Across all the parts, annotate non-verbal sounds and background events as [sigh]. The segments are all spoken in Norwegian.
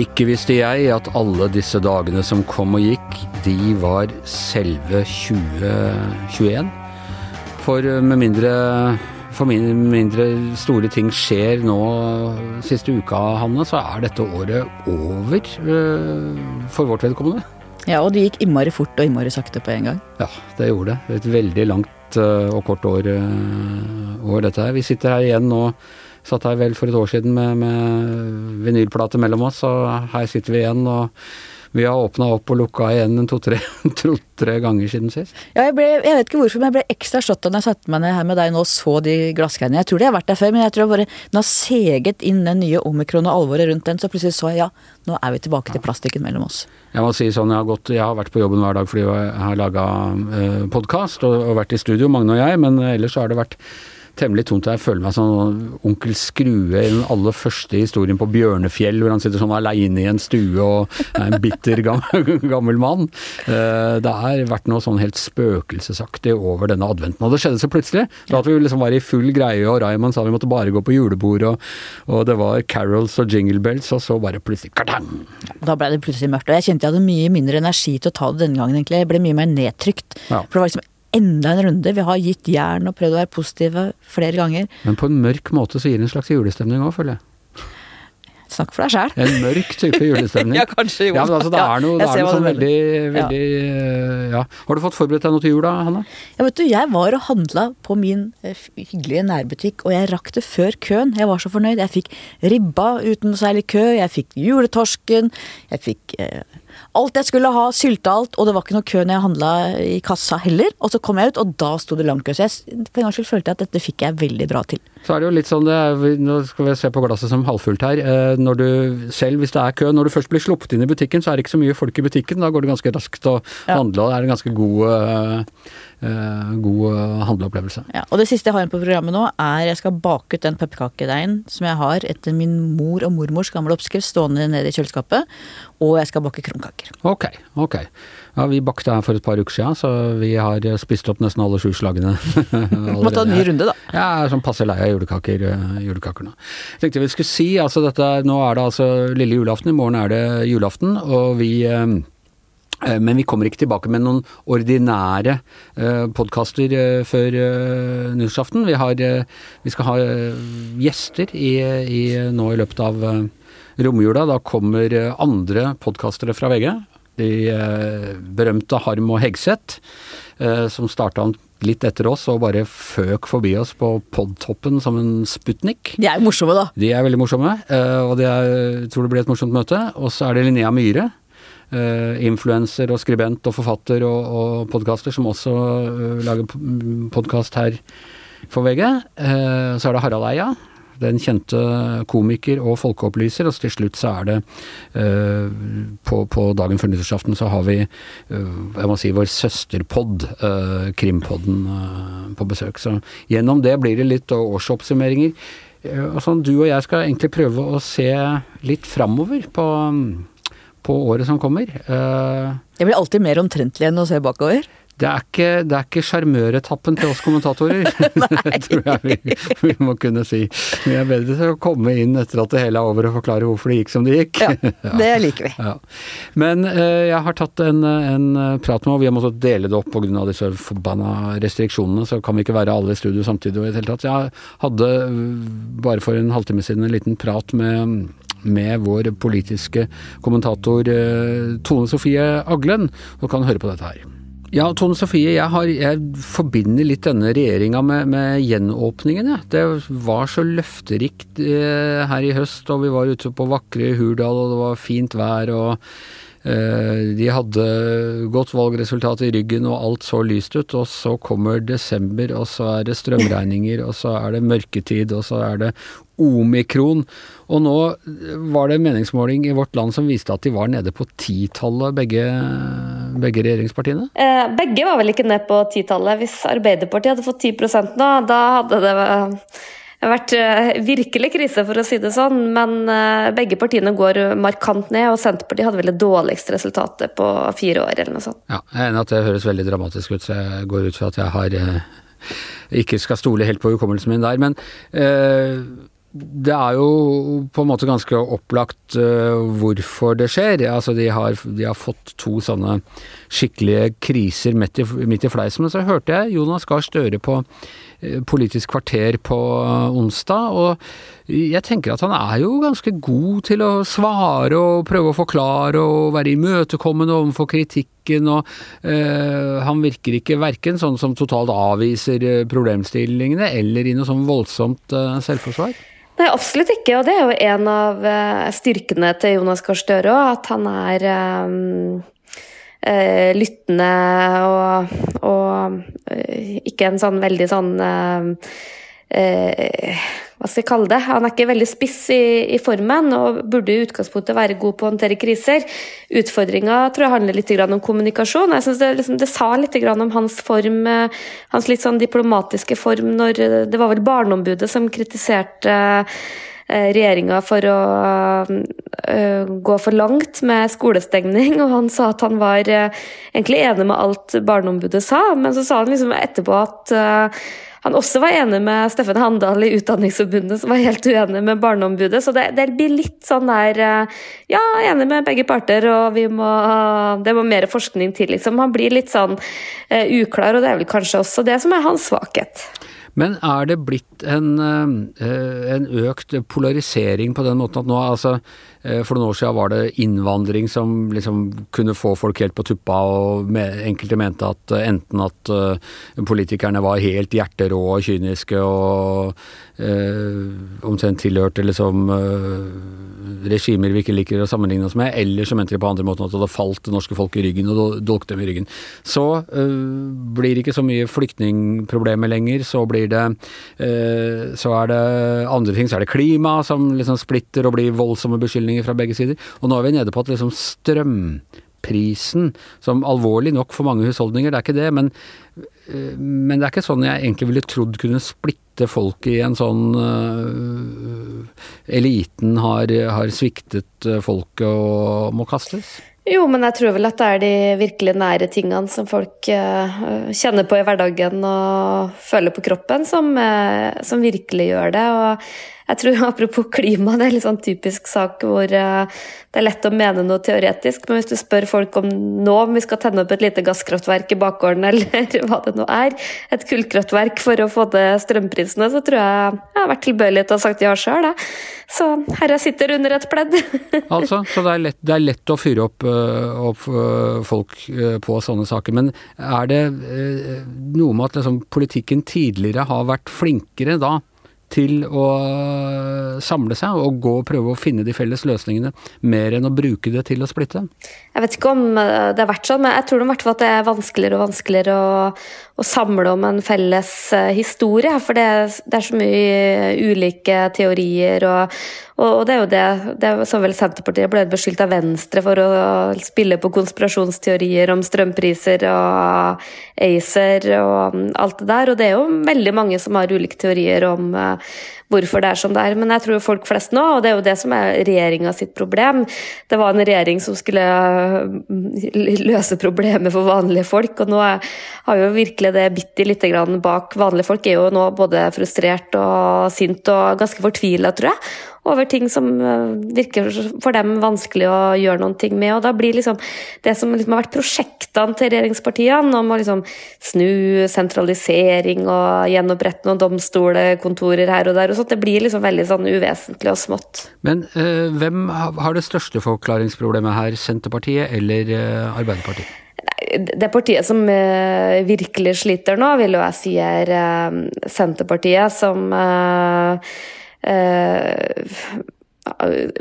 Ikke visste jeg at alle disse dagene som kom og gikk, de var selve 2021. For med mindre, for mindre store ting skjer nå siste uka, Hanne, så er dette året over øh, for vårt vedkommende. Ja, og det gikk innmari fort og innmari sakte på en gang. Ja, det gjorde det. Et veldig langt øh, og kort år, øh, år dette her. Vi sitter her igjen nå Satt her vel for et år siden med, med vinylplate mellom oss, og her sitter vi igjen. og vi har åpna opp og lukka igjen en to-tre [laughs] to, ganger siden sist. Ja, jeg, ble, jeg, vet ikke hvorfor, men jeg ble ekstra slått når jeg satte meg ned her med deg nå og så de glassgreiene. Jeg tror de har vært der før, men jeg tror bare den har seget inn den nye omikron og alvoret rundt den, så plutselig så jeg ja, nå er vi tilbake til plastikken mellom oss. Jeg må si sånn, jeg har, gått, jeg har vært på jobben hver dag fordi jeg har laga eh, podkast og, og vært i studio, Magne og jeg, men ellers har det vært temmelig tomt. Jeg føler meg som onkel Skrue i den aller første historien på Bjørnefjell, hvor han sitter sånn aleine i en stue og er en bitter gammel, [laughs] gammel mann. Eh, det har vært noe sånn helt spøkelsesaktig over denne adventen. Og det skjedde så plutselig. Da at vi liksom var i full greie, og Raymond sa vi måtte bare gå på julebord, og, og, det var carols og jingle bells, og så bare plutselig kartang! Da ble det plutselig mørkt. Og jeg kjente jeg hadde mye mindre energi til å ta det denne gangen, egentlig. Jeg ble mye mer nedtrykt. Ja. For det var liksom enda en runde. Vi har gitt jern og prøvd å være positive flere ganger. Men på en mørk måte så gir det en slags julestemning òg, føler jeg. Snakk for deg sjæl. En mørk type julestemning. [laughs] ja, kanskje jo. Ja, men altså, det er noe, det er noe sånn veldig, veldig ja. ja. Har du fått forberedt deg noe til jul da, Hanne? Ja, vet du, jeg var og handla på min eh, hyggelige nærbutikk, og jeg rakk det før køen. Jeg var så fornøyd. Jeg fikk ribba uten særlig kø, jeg fikk juletorsken, jeg fikk eh, alt jeg skulle ha, sylta alt, og det var ikke noe kø når jeg handla i kassa heller. Og så kom jeg ut, og da sto det lang kø. Så jeg for en gangs skyld følte jeg at dette fikk jeg veldig bra til. Så er det jo litt sånn, er, nå skal vi se på glasset som halvfullt her. Eh, når du selv, hvis det er kø, når du først blir sluppet inn i butikken, så er det ikke så mye folk i butikken. Da går det ganske raskt å handle, og det er en ganske god uh, god handleopplevelse. Ja, og det siste jeg har igjen på programmet nå, er jeg skal bake ut den pepperkakedeigen som jeg har etter min mor og mormors gamle oppskrift stående nede i kjøleskapet. Og jeg skal bake krumkaker. Ok, ok. Ja, vi bakte her for et par uker siden, så vi har spist opp nesten alle sju slagene. [laughs] Må ta en ny runde, da. Ja, jeg er sånn passe lei av julekaker, julekaker nå. Jeg tenkte vi skulle si, altså dette, nå er det altså lille julaften, i morgen er det julaften, og vi Eh, men vi kommer ikke tilbake med noen ordinære eh, podkaster eh, før eh, nyttårsaften. Vi, eh, vi, skal ha eh, gjester i, i, nå i løpet av eh, romjula. Da kommer andre podkastere fra VG. De berømte Harm og Hegseth, som starta litt etter oss og bare føk forbi oss på podtoppen som en Sputnik. De er jo morsomme, da. De er veldig morsomme, og det er, jeg tror det blir et morsomt møte. Og så er det Linnea Myhre, influenser og skribent og forfatter og, og podkaster, som også uh, lager podkast her for VG. Uh, så er det Harald Eia, den kjente komiker og folkeopplyser. Og til slutt så er det uh, på, på, dagen før nyttårsaften så har vi uh, jeg må si vår søsterpod, uh, Krimpodden, på besøk. Så gjennom det blir det litt årsoppsummeringer. Altså, du og jeg skal egentlig prøve å se litt framover på på året som kommer. Det jeg blir alltid mer omtrentlig enn å se bakover. Det er ikke, ikke sjarmøretappen til oss kommentatorer. [laughs] [laughs] det tror jeg vi, vi, må kunne si. Vi er bedre til å komme inn etter at det hele er over og forklare hvorfor det gikk som det gikk. Ja, [laughs] det liker vi. Ja. Men uh, jeg har tatt en, en prat med, og vi har måttet dele det opp pga. disse forbanna restriksjonene, så kan vi ikke være alle i studio samtidig og i det hele tatt. Jeg hadde bare for en halvtime siden en liten prat med med vår politiske kommentator eh, Tone Sofie Aglen, og kan høre på dette her. Ja, Tone Sofie, jeg, har, jeg forbinder litt denne regjeringa med, med gjenåpningen. Ja. Det var så løfterikt eh, her i høst, og vi var ute på vakre Hurdal, og det var fint vær. og eh, de hadde godt valgresultat i ryggen, og alt så lyst ut. Og så kommer desember, og så er det strømregninger, og så er det mørketid, og så er det omikron. Og nå var det en meningsmåling i Vårt Land som viste at de var nede på titallet, begge, begge regjeringspartiene? Eh, begge var vel ikke ned på titallet. Hvis Arbeiderpartiet hadde fått 10 nå, da hadde det det har vært eh, virkelig krise, for å si det sånn. Men eh, begge partiene går markant ned, og Senterpartiet hadde vel det dårligste resultatet på fire år, eller noe sånt. Ja, jeg er enig at det høres veldig dramatisk ut, så jeg går ut fra at jeg har eh, ikke skal stole helt på hukommelsen min der. Men eh, det er jo på en måte ganske opplagt uh, hvorfor det skjer. Altså de har, de har, fått to sånne skikkelige kriser midt i, midt i fleisen. Men så hørte jeg Jonas Gahr Støre på uh, Politisk kvarter på uh, onsdag, og jeg tenker at han er jo ganske god til å svare og prøve å forklare og være imøtekommende overfor kritikken, og han virker ikke verken sånn som totalt avviser problemstillingene eller i noe sånn voldsomt selvforsvar. Nei, absolutt ikke. Og det er jo en av styrkene til Jonas Gahr Støre òg, at han er um, uh, lyttende og, og uh, ikke en sånn veldig sånn hva skal jeg kalle det? Han er ikke veldig spiss i, i, formen og burde i utgangspunktet være god på å håndtere kriser. Utfordringa tror jeg handler litt om kommunikasjon. Jeg synes det, liksom, det, sa litt om hans form, eh, hans litt sånn diplomatiske form når eh, Det var vel Barneombudet som kritiserte eh, regjeringa for å gå for langt med skolestengning, og han sa at han var egentlig enig med alt Barneombudet sa, men så sa han liksom etterpå at han også var enig med Steffen Handal i Utdanningsforbundet, som var helt uenig med Barneombudet. Så det, det, blir litt sånn der eh, Ja, enig med begge parter, og vi må Det må mer forskning til, liksom. Han blir litt sånn uh, uklar, og det er vel kanskje også det som er hans svakhet. Men er det blitt en, eh, en, økt polarisering på den måten at nå altså Eh, for noen år siden var det innvandring som liksom kunne få folk helt på tuppa, og enkelte mente at eh, enten at eh, politikerne var helt hjerterå og kyniske og eh, omtrent tilhørte liksom regimer vi ikke liker å sammenligne oss med, eller så mente de på andre måten at det hadde falt det norske folk i ryggen og dolket dem i ryggen. Så eh, blir det ikke så mye flyktningproblemer lenger, så blir det eh, Så er det andre ting, så er det klima som liksom splitter og blir voldsomme beskyldninger fra begge sider. Og nå er vi nede på at liksom strømprisen, som alvorlig nok for mange husholdninger, det er ikke det, men, øh, men det er ikke sånn jeg egentlig ville trodd kunne splitte folk i en sånn uh, Eliten har, har sviktet folket og må kastes? Jo, men jeg tror vel at det er de virkelig nære tingene som folk uh, kjenner på i hverdagen og føler på kroppen, som, som virkelig gjør det. Og jeg tror [laughs] Apropos klima, det er en sånn typisk sak hvor uh, det er lett å mene noe teoretisk, men hvis du spør folk om nå om vi skal tenne opp et lite gasskraftverk i bakgården, [laughs] eller hva det nå er, et kullkraftverk for å få ned strømprisene, så tror jeg jeg har vært tilbøyelig til å ha sagt ja sjøl. Så her jeg sitter under et pledd. [laughs] altså, så det er, lett, det er lett å fyre opp, uh, opp uh, folk på sånne saker, men er det noe med at liksom, politikken tidligere har vært flinkere da til å samle seg og gå og prøve å finne de felles løsningene, mer enn å bruke det til å splitte? Jeg vet ikke om eh, det har vært sånn, men jeg tror hvert fall at det er vanskeligere og vanskeligere å, å samle om en felles eh, historie. For det, det, er så mye ulike teorier, og, og det er jo det, det så vel Senterpartiet ble beskyldt av Venstre for å spille på konspirasjonsteorier om strømpriser og ACER og alt det der. Og det er jo veldig mange som har ulike teorier om uh, hvorfor det er som det er. Men jeg tror folk flest nå, og det er jo det som er regjeringa sitt problem Det var en regjering som skulle eh, løse problemet for vanlige folk, og nå har jo virkelig det bitt i litt bak. Vanlige folk er jo nå både frustrert og sint og ganske fortvila, tror jeg over ting som eh, virker for dem vanskelig å gjøre noen ting med. Og da blir liksom det som liksom har vært prosjektene til regjeringspartiene, om å liksom snu sentralisering og gjenopprette noen domstolekontorer her og der, og sånt, det blir liksom veldig sånn uvesentlig og smått. Men øh, hvem har det største forklaringsproblemet her, Senterpartiet eller øh, Arbeiderpartiet? Det partiet som virkelig sliter nå, vil jo jeg si er Senterpartiet, som Eh,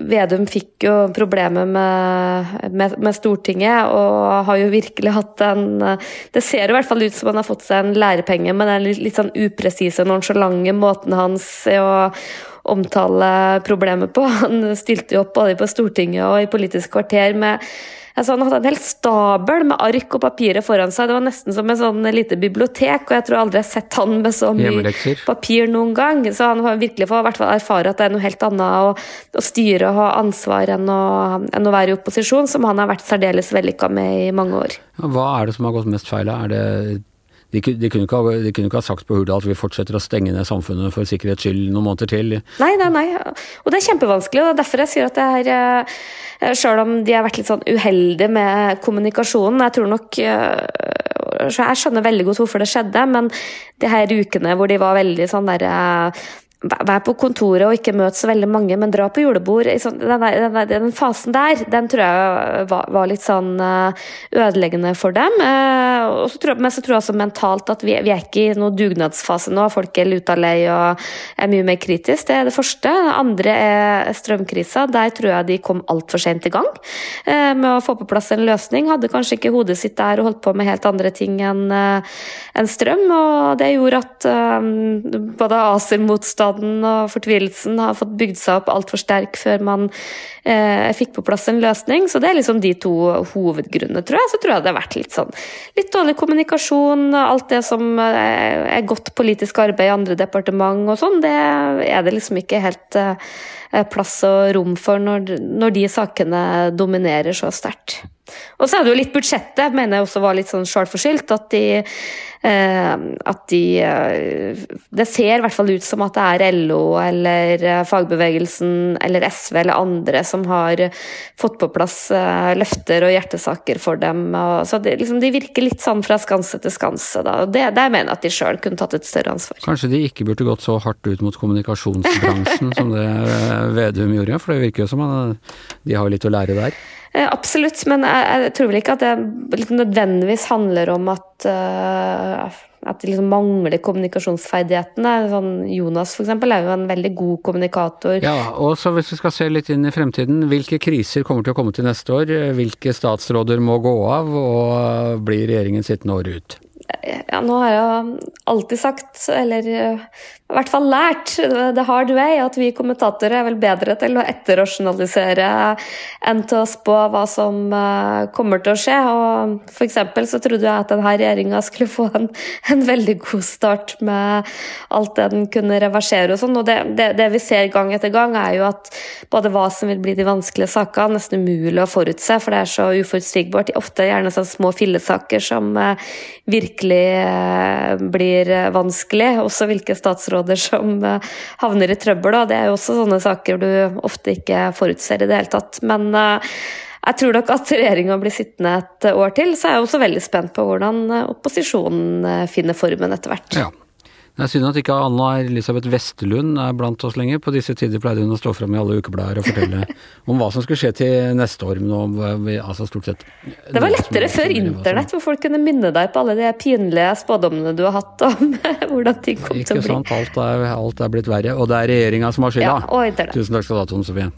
Vedum fikk jo problemer med, med, med, Stortinget, og har jo virkelig hatt en Det ser i hvert fall ut som han har fått seg en lærepenge, men den litt, litt sånn upresise, nonsjalante måten hans å omtale problemet på. Han stilte jo opp både på Stortinget og i Politisk kvarter med Altså, han hadde en hel stabel med ark og papirer foran seg. Det var nesten som et sånn lite bibliotek, og jeg tror aldri jeg har sett han med så mye papir noen gang. Så han har virkelig fått hvert fall erfare at det er noe helt annet å, å styre og ha ansvar enn å, enn å være i opposisjon, som han har vært særdeles vellykka med i mange år. Hva er det som har gått mest feil? Er det de, de, kunne ha, de kunne ikke ha sagt på Hurdal at vi fortsetter å stenge ned samfunnet for sikkerhets skyld noen måneder til. Nei, nei, nei. Og det er kjempevanskelig, og er derfor jeg sier at det er eh, Selv om de har vært litt sånn uheldige med kommunikasjonen, jeg tror nok eh, Jeg skjønner veldig godt hvorfor det skjedde, men de her ukene hvor de var veldig sånn der eh, Vær på kontoret og ikke møt så veldig mange, men dra på julebord. Sånn, den, den, den fasen der, den tror jeg var, var litt sånn eh, ødeleggende for dem. Eh, tror men så tror jeg også mentalt at vi, vi er ikke i noen dugnadsfase nå. Folk er luta lei og er mye mer kritisk. Det er det første. Det andre er strømkrisa. Der tror jeg de kom altfor sent i gang eh, med å få på plass en løsning. Hadde kanskje ikke hodet sitt der og holdt på med helt andre ting enn en strøm. Og det gjorde at både ACER-motstanden og fortvilelsen har fått bygd seg opp altfor sterk før man eh, fikk på plass en løsning. Så det er liksom de to hovedgrunnene, tror jeg. Så tror jeg det har vært litt sånn litt dårlig kommunikasjon. Alt det som eh, er godt politisk arbeid i andre departement og sånn, det er det liksom ikke helt eh, plass og rom for når, når de sakene dominerer så sterkt. Og så er det jo litt budsjettet, mener jeg også var litt sånn sjølforskyldt. At de, eh, at de eh, Det ser i hvert fall ut som at det er LO eller eh, fagbevegelsen eller SV eller andre som har fått på plass eh, løfter og hjertesaker for dem. Og, så det, liksom, de virker litt sånn fra skanse til skanse. Da. Og det, der mener jeg at de sjøl kunne tatt et større ansvar. Kanskje de ikke burde gått så hardt ut mot kommunikasjonsbransjen som det eh, Vedum gjorde, for det virker jo som at de har litt å lære der. Eh, Absolutt, men jeg, jeg tror vel ikke at det liksom nødvendigvis handler om at, uh, at de liksom mangler kommunikasjonsferdighetene. Sånn Jonas for eksempel, er jo en veldig god kommunikator. Ja, og så hvis vi skal se litt inn i fremtiden, hvilke kriser kommer til å komme til neste år? Hvilke statsråder må gå av, og blir regjeringen sittende året ut? Ja, nå har jeg alltid sagt, eller eh, i hvert fall lært, the hard way, at vi kommentatorer er vel bedre til å etterrasjonalisere enn til å spå hva som eh, kommer til å skje. Og for eksempel så trodde jeg at denne regjeringa skulle få en, en veldig god start med alt det den kunne reversere og sånn. Og det, det, det vi ser gang etter gang, er jo at både hva som vil bli de vanskelige sakene, nesten umulig å forutse, for det er så uforutsigbart. Ofte er gjerne sånn små fillesaker som eh, virkelig eh, blir vanskelig. Også hvilke statsråder som eh, havner i trøbbel. Og det er jo også sånne saker du ofte ikke forutser i det hele tatt. Men eh, jeg tror nok at regjeringa blir sittende et år til, så er jeg også veldig spent på hvordan eh, opposisjonen finner formen etter hvert. Ja. Det er synd at ikke Anna Elisabeth Westerlund er blant oss lenger. På disse tider pleide hun å stå fram i alle ukeblader og fortelle [laughs] om hva som skulle skje til neste år. Vi- altså stort sett Det var lettere før internett, hvor folk kunne minne deg på alle de pinlige spådommene du har hatt om [laughs] hvordan ting kom til å bli. Ikke sant, alt er, alt er blitt verre. Og det er regjeringa som har skylda. Ja. Tusen takk skal du ha, Tone Sofie.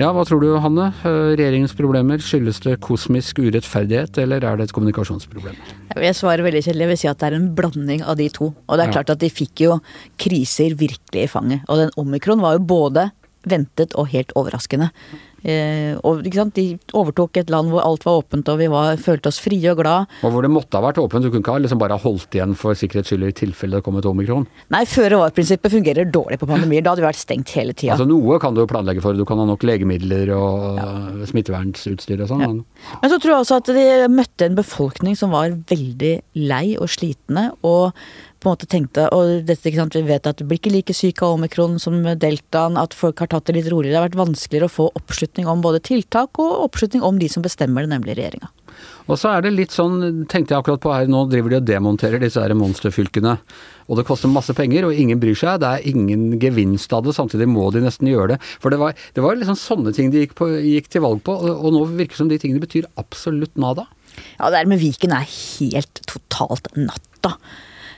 Ja, hva tror du, Hanne? Eh, Regjeringens problemer, skyldes det kosmisk urettferdighet, eller er det et kommunikasjonsproblem? Jeg svarer veldig kjedelig. Jeg vil si at det er en blanding av de to. Og det er Ja. klart at de fikk jo kriser virkelig i fanget. Og den omikron var jo både ventet og helt overraskende. Eh, og? De overtok et land hvor alt var åpent og vi var, følte oss frie og glad. Og hvor det måtte ha vært åpent, du kunne ikke ha liksom bare holdt igjen for sikkerhets skyld i tilfelle det kom et omikron. Nei, føre var-prinsippet fungerer dårlig på pandemier. Da hadde vi vært stengt hele tida. Altså Noe kan du jo planlegge for, du kan ha nok legemidler og smittevernutstyr og sånn. men- Men så tror jeg også at de møtte en befolkning som var veldig lei og slitne, og på en måte tenkte og dette, Vi vet at du blir ikke like syk av omikron som deltaen, at folk har tatt det litt roligere. Det har vært vanskeligere å få oppslutning om både tiltak og oppslutning om de som bestemmer det, nemlig regjeringa. Og så er det litt sånn, tenkte jeg akkurat på her, nå driver de og demonterer disse her monsterfylkene. Og det koster masse penger, og ingen bryr seg. Det er ingen gevinst av det, samtidig må de nesten gjøre det. For det var, det var liksom sånne ting de gikk, på, gikk til valg på, og, og nå virker det som de tingene betyr absolutt nada. Ja, det der med Viken er helt totalt natta.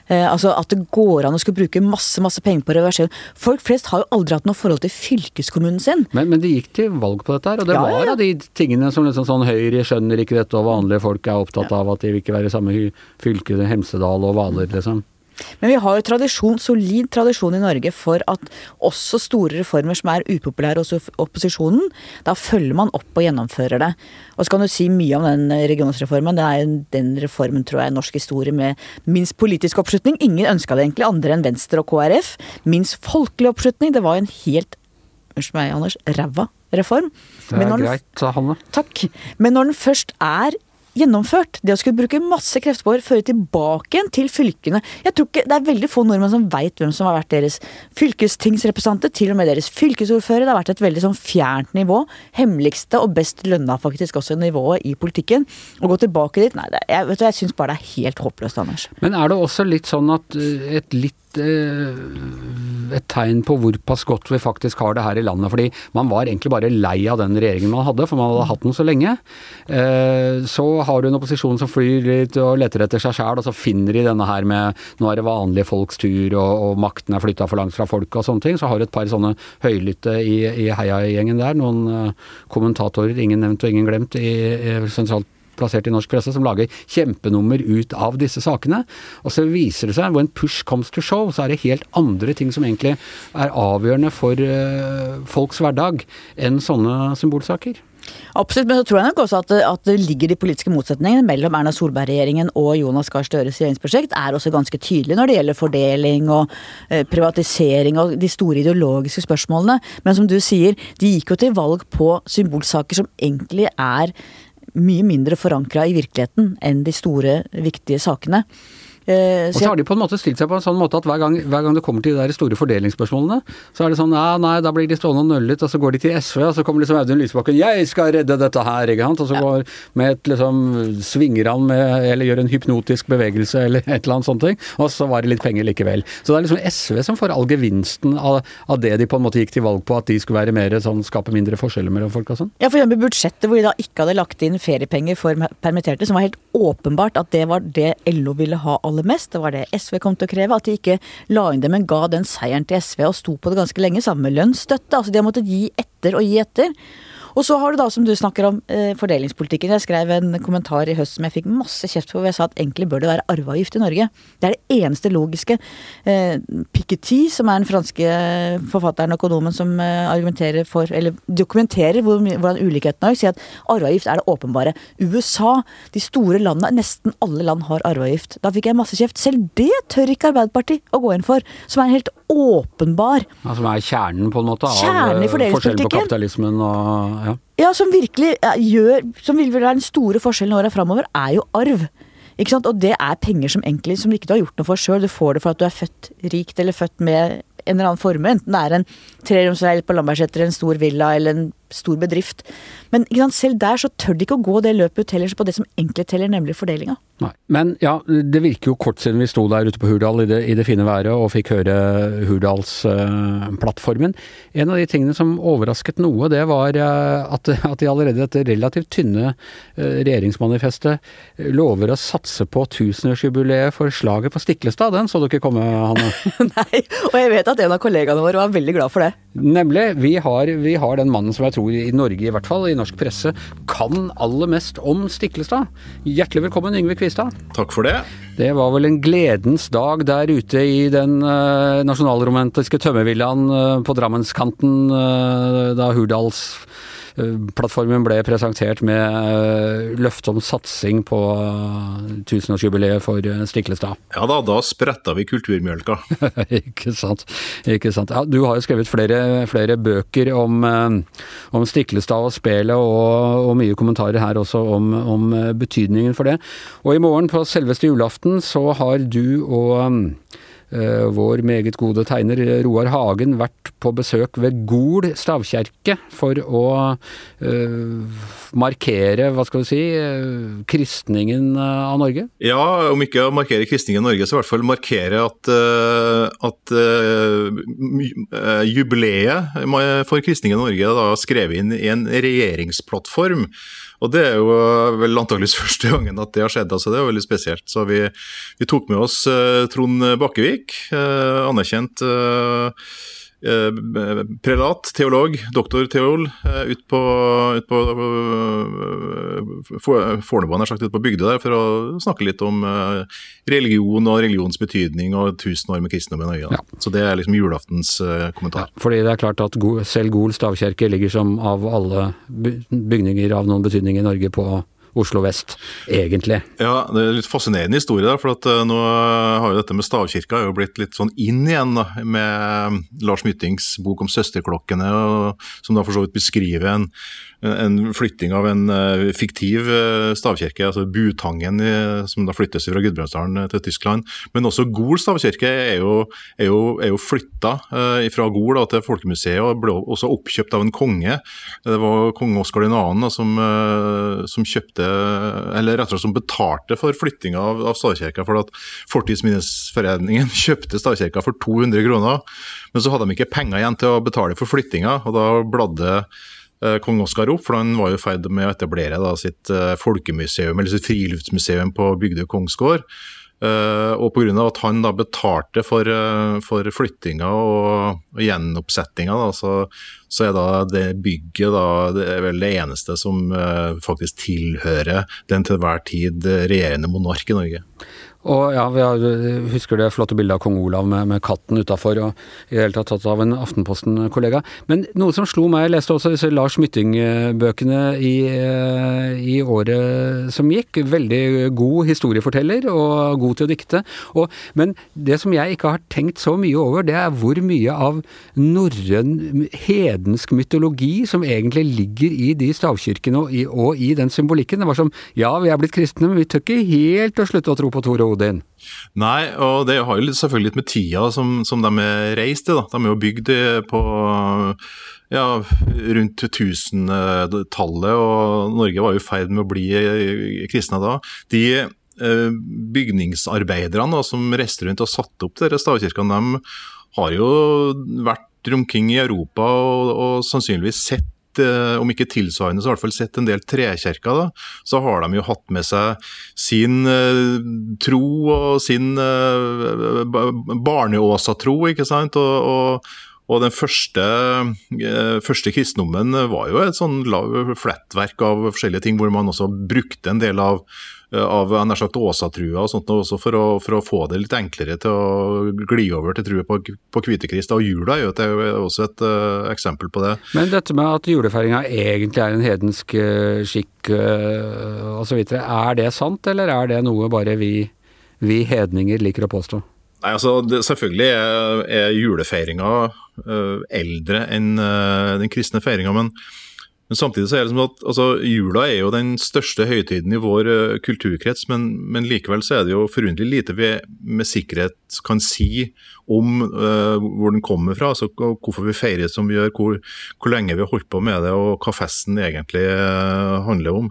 Eh, altså At det går an å skulle bruke masse masse penger på reversering. Folk flest har jo aldri hatt noe forhold til fylkeskommunen sin. Men, men de gikk til valg på dette her, og det Ja, var av de tingene som liksom sånn Høyre skjønner ikke dette, og vanlige folk er opptatt av at de vil ikke være i samme fylke, Hemsedal og Hvaler, liksom. Men vi har jo tradisjon, solid tradisjon i Norge for at også store reformer som er upopulære hos opposisjonen, da følger man opp og gjennomfører det. Og så kan du si mye om den regionsreformen. Det er den reformen, tror jeg, i norsk historie med minst politisk oppslutning. Ingen ønska det egentlig, andre enn Venstre og KrF. Minst folkelig oppslutning. Det var en helt Unnskyld meg, Anders. Ræva reform. Det er greit, sa Hanne. Takk. Men når den først er gjennomført. Det å skulle bruke masse krefter på å føre tilbake igjen til fylkene. Jeg tror ikke, Det er veldig få nordmenn som veit hvem som har vært deres fylkestingsrepresentanter. Til og med deres fylkesordfører. Det har vært et veldig sånn fjernt nivå. Hemmeligste og best lønna faktisk også nivået i politikken. Å gå tilbake dit, nei, det, jeg, vet jeg syns bare det er helt håpløst, Anders. Men er det også litt sånn at eh, et litt et tegn på hvor pass godt vi faktisk har det her i landet. Fordi man var egentlig bare lei av den regjeringen man hadde, for man hadde hatt den så lenge. Eh, så har du en opposisjon som flyr litt og leter etter seg sjæl, og så finner de denne her med nå er det vanlige folks tur, og, og makten er flytta for langt fra folket og sånne ting. Så har du et par sånne høylytte i, i heiagjengen der. Noen uh, kommentatorer, ingen nevnt og ingen glemt, i, i sentralt plassert i norsk presse, som lager kjempenummer ut av disse sakene. Og så viser det seg, when push comes to show, så er det helt andre ting som egentlig er avgjørende for uh, folks hverdag enn sånne symbolsaker. Absolutt, men så tror jeg nok også at, at det ligger de politiske motsetningene mellom Erna Solberg-regjeringen og Jonas Gahr Støres regjeringsprosjekt er også ganske tydelig når det gjelder fordeling og eh, privatisering og de store ideologiske spørsmålene. Men som du sier, de gikk jo til valg på symbolsaker som egentlig er mye mindre forankra i virkeligheten enn de store, viktige sakene. Eh, og så har de på en måte stilt seg på en sånn måte at hver gang, hver gang det kommer til de der store fordelingsspørsmålene, så er det sånn ja, nei, da blir de stående og nølle litt, og så går de til SV, og så kommer liksom Audun Lysbakken 'Jeg skal redde dette her', ikke sant. Og så ja. går med et liksom svinger han med Eller gjør en hypnotisk bevegelse eller et eller annet sånt ting, og så var det litt penger likevel. Så det er liksom SV som får all gevinsten av, av det de på en måte gikk til valg på, at de skulle være mer sånn skape mindre forskjeller mellom folk og sånn. Ja, for eksempel budsjettet hvor de da ikke hadde lagt inn feriepenger for permitterte, som var helt åpenbart at det var det LO ville ha aller mest. Det var det SV kom til å kreve. At de ikke la inn det, men ga den seieren til SV og sto på det ganske lenge, sammen med lønnsstøtte. Altså de har måttet gi etter og gi etter. Og så har du da, som du snakker om, eh, fordelingspolitikken. Jeg skrev en kommentar i høst som jeg fikk masse kjeft for, hvor jeg sa at egentlig bør det være arveavgift i Norge. Det er det eneste logiske. Eh, Piketty, som er den franske forfatteren og økonomen som eh, argumenterer for, eller dokumenterer hvordan ulikheten er, sier at arveavgift er det åpenbare. USA, de store landene, nesten alle land har arveavgift. Da fikk jeg masse kjeft. Selv det tør ikke Arbeiderpartiet å gå inn for, som er helt åpenbar. Ja, som er kjernen, på en måte, av forskjellen på kapitalismen og ja. ja. som virkelig gjør Som vil være den store forskjellen åra framover, er jo arv. Ikke sant? Og det er penger som egentlig som ikke du har gjort noe for sjøl. Du får det for at du er født rikt eller født med en eller annen formue. Enten det er en treromsleilighet på Lambertseter, en stor villa eller en stor bedrift. Men selv der så tør de ikke å gå det løpet ut heller på det som egentlig teller, nemlig fordelinga. Men ja, det virker jo kort siden vi sto der ute på Hurdal i det, i det fine været og fikk høre Hurdalsplattformen. Uh, en av de tingene som overrasket noe, det var uh, at, at, de allerede dette relativt tynne uh, regjeringsmanifestet lover å satse på tusenårsjubileet for slaget på Stiklestad. Den så du ikke komme, Hanne? [laughs] Nei, og jeg vet at en av kollegaene våre var veldig glad for det. Nemlig. Vi har, vi har den mannen som jeg tror i Norge, i hvert fall, i norsk presse, kan aller mest om Stiklestad. Hjertelig velkommen, Yngve Kvistad. Takk for det. Det var vel en gledens dag der ute i den uh, nasjonalromantiske tømmervillaen uh, på Drammenskanten uh, da Hurdals Plattformen ble presentert med eh, løfte om satsing på eh, tusenårsjubileet for eh, Stiklestad. Ja da, da spretta vi kulturmjølka. [laughs] ikke sant. Ikke sant. Ja, du har jo skrevet flere, flere bøker om, om, Stiklestad og spelet, og, og, mye kommentarer her også om, om betydningen for det. Og i morgen på selveste julaften så har du og vår meget gode tegner Roar Hagen vært på besøk ved Gol stavkjerke for å uh, markere, hva skal du si, uh, kristningen av Norge? Ja, om ikke å markere kristningen av Norge, så i hvert fall markere at, uh, at jubileet for kristningen av Norge da skrevet inn i en regjeringsplattform. Og det er jo vel antakeligvis [laughs] første gangen at det har skjedd, altså det er veldig spesielt. Så vi, vi tok med oss uh, Trond Bakkevik, uh, anerkjent eh, prelat, teolog, doktor Teol, eh, ut på, ut på Fornebu, nær sagt, ut på bygda der, for å snakke litt om religion og religions betydning og tusen år med kristendommen i Norge. Ja. Så det er liksom julaftens kommentar. Ja, fordi det er klart at selv Gol stavkirke ligger som av alle bygninger av noen betydning i Norge på Oslo vest, egentlig. Ja, det er en litt fascinerende historie, da, for at uh, nå har jo dette med stavkirka jo blitt litt sånn inn igjen da, med Lars Myttings bok om søsterklokkene, som da for så vidt beskriver en en flytting av en uh, fiktiv uh, stavkirke, altså Butangen, som da flyttes fra Gudbrandsdalen eh, til Tyskland. Men også Gol stavkirke er jo, er jo, jo flytta fra Gol til Folkemuseet og ble også oppkjøpt av en konge. Det var kong Oskar 2. som, som kjøpte, eller rett og slett som betalte for flyttinga av, av stavkirka. For at Fortidsminnesforeningen [laughs] kjøpte stavkirka for 200 kroner, men så hadde de ikke penger igjen til å betale for flyttinga, og da bladde Eh, kong Oskar opp, for han var jo i ferd med å etablere da, sitt uh, folkemuseum, eller sitt friluftsmuseum på Bygdøy kongsgård. Uh, og pga. at han da betalte for, uh, for flyttinga og, og gjenoppsettinga, da, så, så, er da det bygget da, det er vel det eneste som uh, faktisk tilhører den til hver tid regjerende monark i Norge. Og ja, vi har, husker det flotte bildet av kong Olav med, med katten utafor, og i det hele tatt tatt av en Aftenposten-kollega. Men noe som slo meg, jeg leste også disse Lars Mytting-bøkene i, året som gikk. Veldig god historieforteller og god til å dikte. Og, men det som jeg ikke har tenkt så mye over, det er hvor mye av norrøn hedensk mytologi som egentlig ligger i de stavkirkene og i, og i den symbolikken. Det var som ja, vi er blitt kristne, men vi tør ikke helt å slutte å tro på Tor og Odin? Nei, og det har jo selvfølgelig litt med tida som, som de er reist i. De er jo bygd på ja, rundt 1000-tallet, og Norge var i ferd med å bli kristne da. De eh, bygningsarbeiderne som reiste rundt og satte opp disse stavkirkene, de har jo vært omkring i Europa og, og sannsynligvis sett Eh, om ikke tilsvarende, så i hvert fall sett en del trekirker. Da. Så har de jo hatt med seg sin uh, tro og sin uh, barneåsatro, ikke sant. og, og og den første, første, kristendommen var jo et sånn flettverk av forskjellige ting, hvor man også brukte en del av av nær sagt åsatrua og sånt, også for å, for å, få det litt enklere til å gli over til trua på, på Kvitekrist. Og jula er jo også et uh, eksempel på det. Men dette med at julefeiringa egentlig er en hedensk uh, skikk uh, osv., er det sant, eller er det noe bare vi, vi hedninger liker å påstå? Nei, altså, det, Selvfølgelig er, er julefeiringa uh, eldre enn uh, den kristne feiringa, men men samtidig så er det som at altså, Jula er jo den største høytiden i vår uh, kulturkrets, men, men, likevel så er det jo forunderlig lite vi med sikkerhet kan si om hvor den kommer fra. altså Hvorfor vi feirer som vi gjør, hvor, hvor, lenge vi har holdt på med det og hva festen egentlig handler om.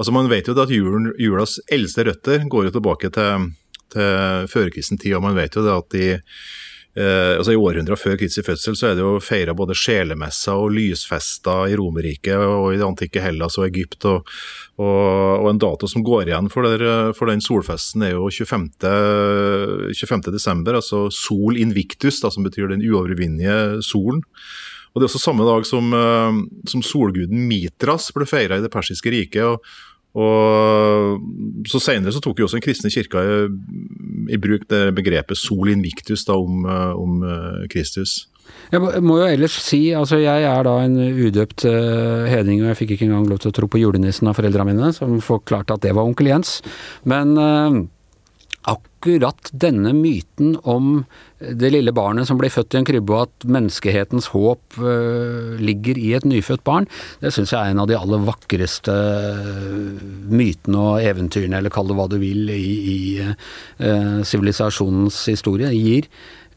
Altså Man vet jo at julen, julas eldste røtter går jo tilbake til, til førkristen tid, og man vet jo det at de Eh, altså I århundra før Kristi fødsel så er det jo feira både sjelemesser og lysfester i Romerriket og i det antikke Hellas og Egypt. Og, og, og en dato som går igjen for, der, for den solfesten er jo 25. 25. desember, altså Sol invictus, da, som betyr den uovervinnelige solen. Og Det er også samme dag som, eh, som solguden Mitras ble feira i det persiske riket. og og så Senere så tok jo også den kristne kirka i, i bruk det begrepet sol invictus da, om, eh, om eh, Kristus. Jeg må jo ellers si, altså jeg er da en udøpt uh, hedning, og jeg fikk ikke engang lov til å tro på julenissen av foreldrene mine, som forklarte at det var onkel Jens. Men uh, akkurat denne myten om det lille barnet som blir født i en krybbe, og at menneskehetens håp uh, ligger i et nyfødt barn, det syns jeg er en av de aller vakreste uh, mytene og eventyrene, eller kall det hva du vil, i sivilisasjonens historie. Gir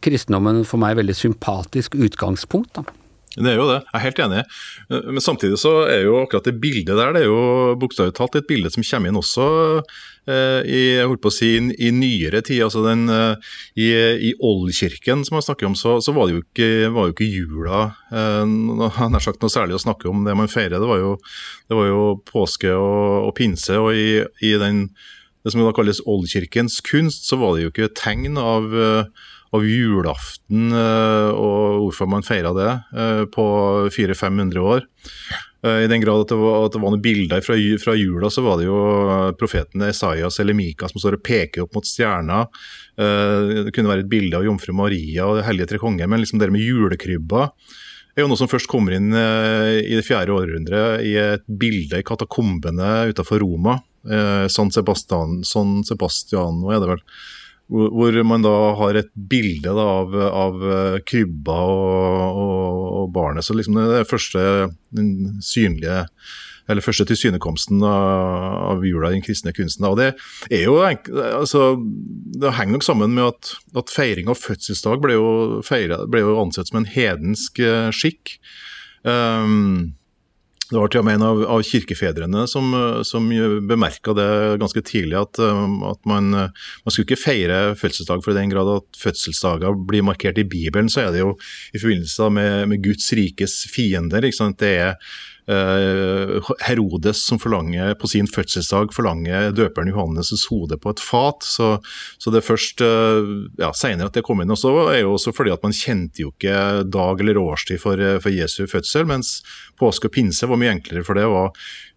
kristendommen for meg veldig sympatisk utgangspunkt. da. Det er jo det, jeg er helt enig. Men samtidig så er jo akkurat det bildet der det er jo bokstavelig talt et bilde som kommer inn også eh, i, jeg holdt på å si, i nyere tid. altså den, eh, I, i Oldkirken som man snakker om, så, så var det jo ikke, var jo ikke jula eh, nær [laughs] sagt noe særlig å snakke om. Det man feirer, det var jo, det var jo påske og, og pinse. og i, i den det som da kalles oldkirkens kunst, så var det jo ikke tegn av, av julaften og hvorfor man feira det på 400-500 år. I den grad at det var, at det var noen bilder fra, fra, jula, så var det jo profeten Esaias eller Mika som står og peker opp mot stjerna. Det kunne være et bilde av jomfru Maria og hellige tre konger, men liksom det med julekrybba er jo noe som først kommer inn eh, i det fjerde århundret i et bilde i katakombene utenfor Roma. Eh, San Sebastian, San Sebastiano er det vel. Hvor man da har et bilde da, av, av, eh, krybba og, og, og, barnet. Så liksom det første den synlige eller første tilsynekomsten av jula i den kristne kunsten. Og Det er jo, altså, det henger nok sammen med at, at feiring av fødselsdag ble jo, feiret, ble jo, ansett som en hedensk uh, skikk. Um, det var til og med en av, av kirkefedrene som, som bemerka det ganske tidlig, at, at man, man, skulle ikke feire fødselsdag for i den grad at fødselsdager blir markert i Bibelen, så er det jo i forbindelse med, med Guds rikes fiender. Det er Eh, Herodes som forlanger på sin fødselsdag forlanger døperen Johannes' hode på et fat. Så, så det er først eh, ja, senere at det kom inn. Og så er jo også fordi at man kjente jo ikke dag eller årstid for, eh, for Jesu fødsel, mens påske og pinse var mye enklere, for det var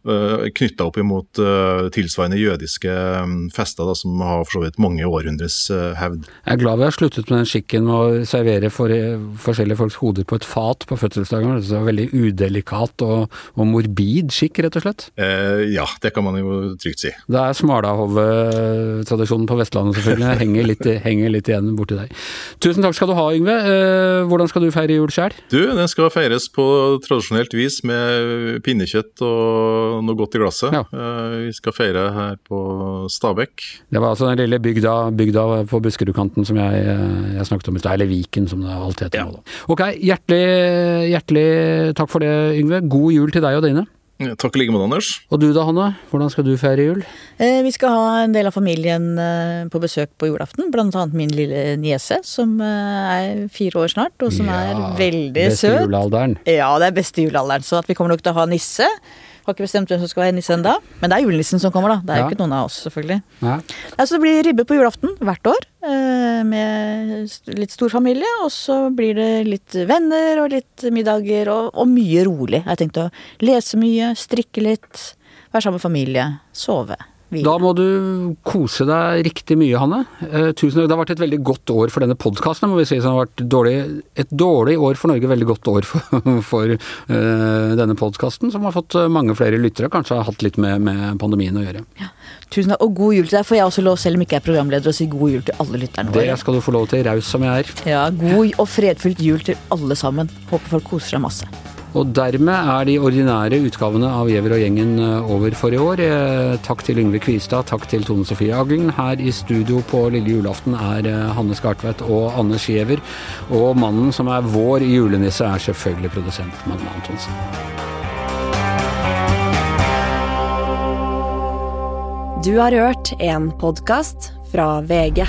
knytta opp imot uh, tilsvarende jødiske um, fester da, som har for så vidt mange århundres uh, hevd. Jeg er glad vi har sluttet med den skikken med å servere for, forskjellige folks hoder på et fat på fødselsdagen. Det er veldig udelikat og, og, morbid skikk, rett og slett? ja, det kan man jo trygt si. Det er smalahove-tradisjonen på Vestlandet selvfølgelig, henger litt, [laughs] henger litt igjen borti deg. Tusen takk skal du ha, Yngve. hvordan skal du feire jul sjøl? Du, den skal feires på tradisjonelt vis med pinnekjøtt og noe godt i glasset. Ja. Eh, vi skal feire her på Stabekk. Det var altså den lille bygda, bygda på Buskerudkanten som jeg, eh, jeg, snakket om i stad, eller Viken som det alltid heter ja. nå. Ok, hjertelig, hjertelig takk for det, Yngve. God jul til deg og dine. Takk i like måte, Anders. Og du da, Hanne? Hvordan skal du feire jul? Eh, vi skal ha en del av familien eh, på besøk på julaften. Blant annet min lille niese, som eh, er fire år snart, og som ja, er veldig beste søt. Beste julealderen. Ja, det er beste julealderen. Så at vi kommer nok til å ha nisse. Har ikke bestemt hvem som skal være nisse ennå. Men det er julenissen som kommer, da. Det er jo ikke noen av oss, selvfølgelig. Ja. Altså, det blir ribbe på julaften hvert år eh, med litt stor familie. Og så blir det litt venner og litt middager og, og mye rolig. Jeg har tenkt å lese mye, strikke litt, være sammen med familie, sove. Da må du kose deg riktig mye, Hanne. Eh, tusen takk. Det har vært et veldig godt år for denne podkasten, må vi si. det har vært dårlig, et dårlig år for Norge, veldig godt år for, [laughs] for uh, denne podkasten, som har fått eh, mange flere lyttere. Kanskje har hatt litt med, med pandemien å gjøre. Ja. Tusen takk, og god jul til deg. For jeg også lov, selv om ikke jeg er programleder, å si god jul til alle lytterne våre? Det skal du få lov til, raus som jeg er. Ja, god og fredfullt jul til alle sammen. Håper folk koser seg masse. Og dermed er de ordinære utgavene av Gjever og gjengen eh, over for i år. Eh, takk til Yngve Kvistad, takk til Tone Sofie Aglen. Her i studio på lille julaften er eh, Hanne Skartveit og Anders Gjever. Og mannen som er vår julenisse, er selvfølgelig produsent Magne Antonsen. Du har hørt en podkast fra VG.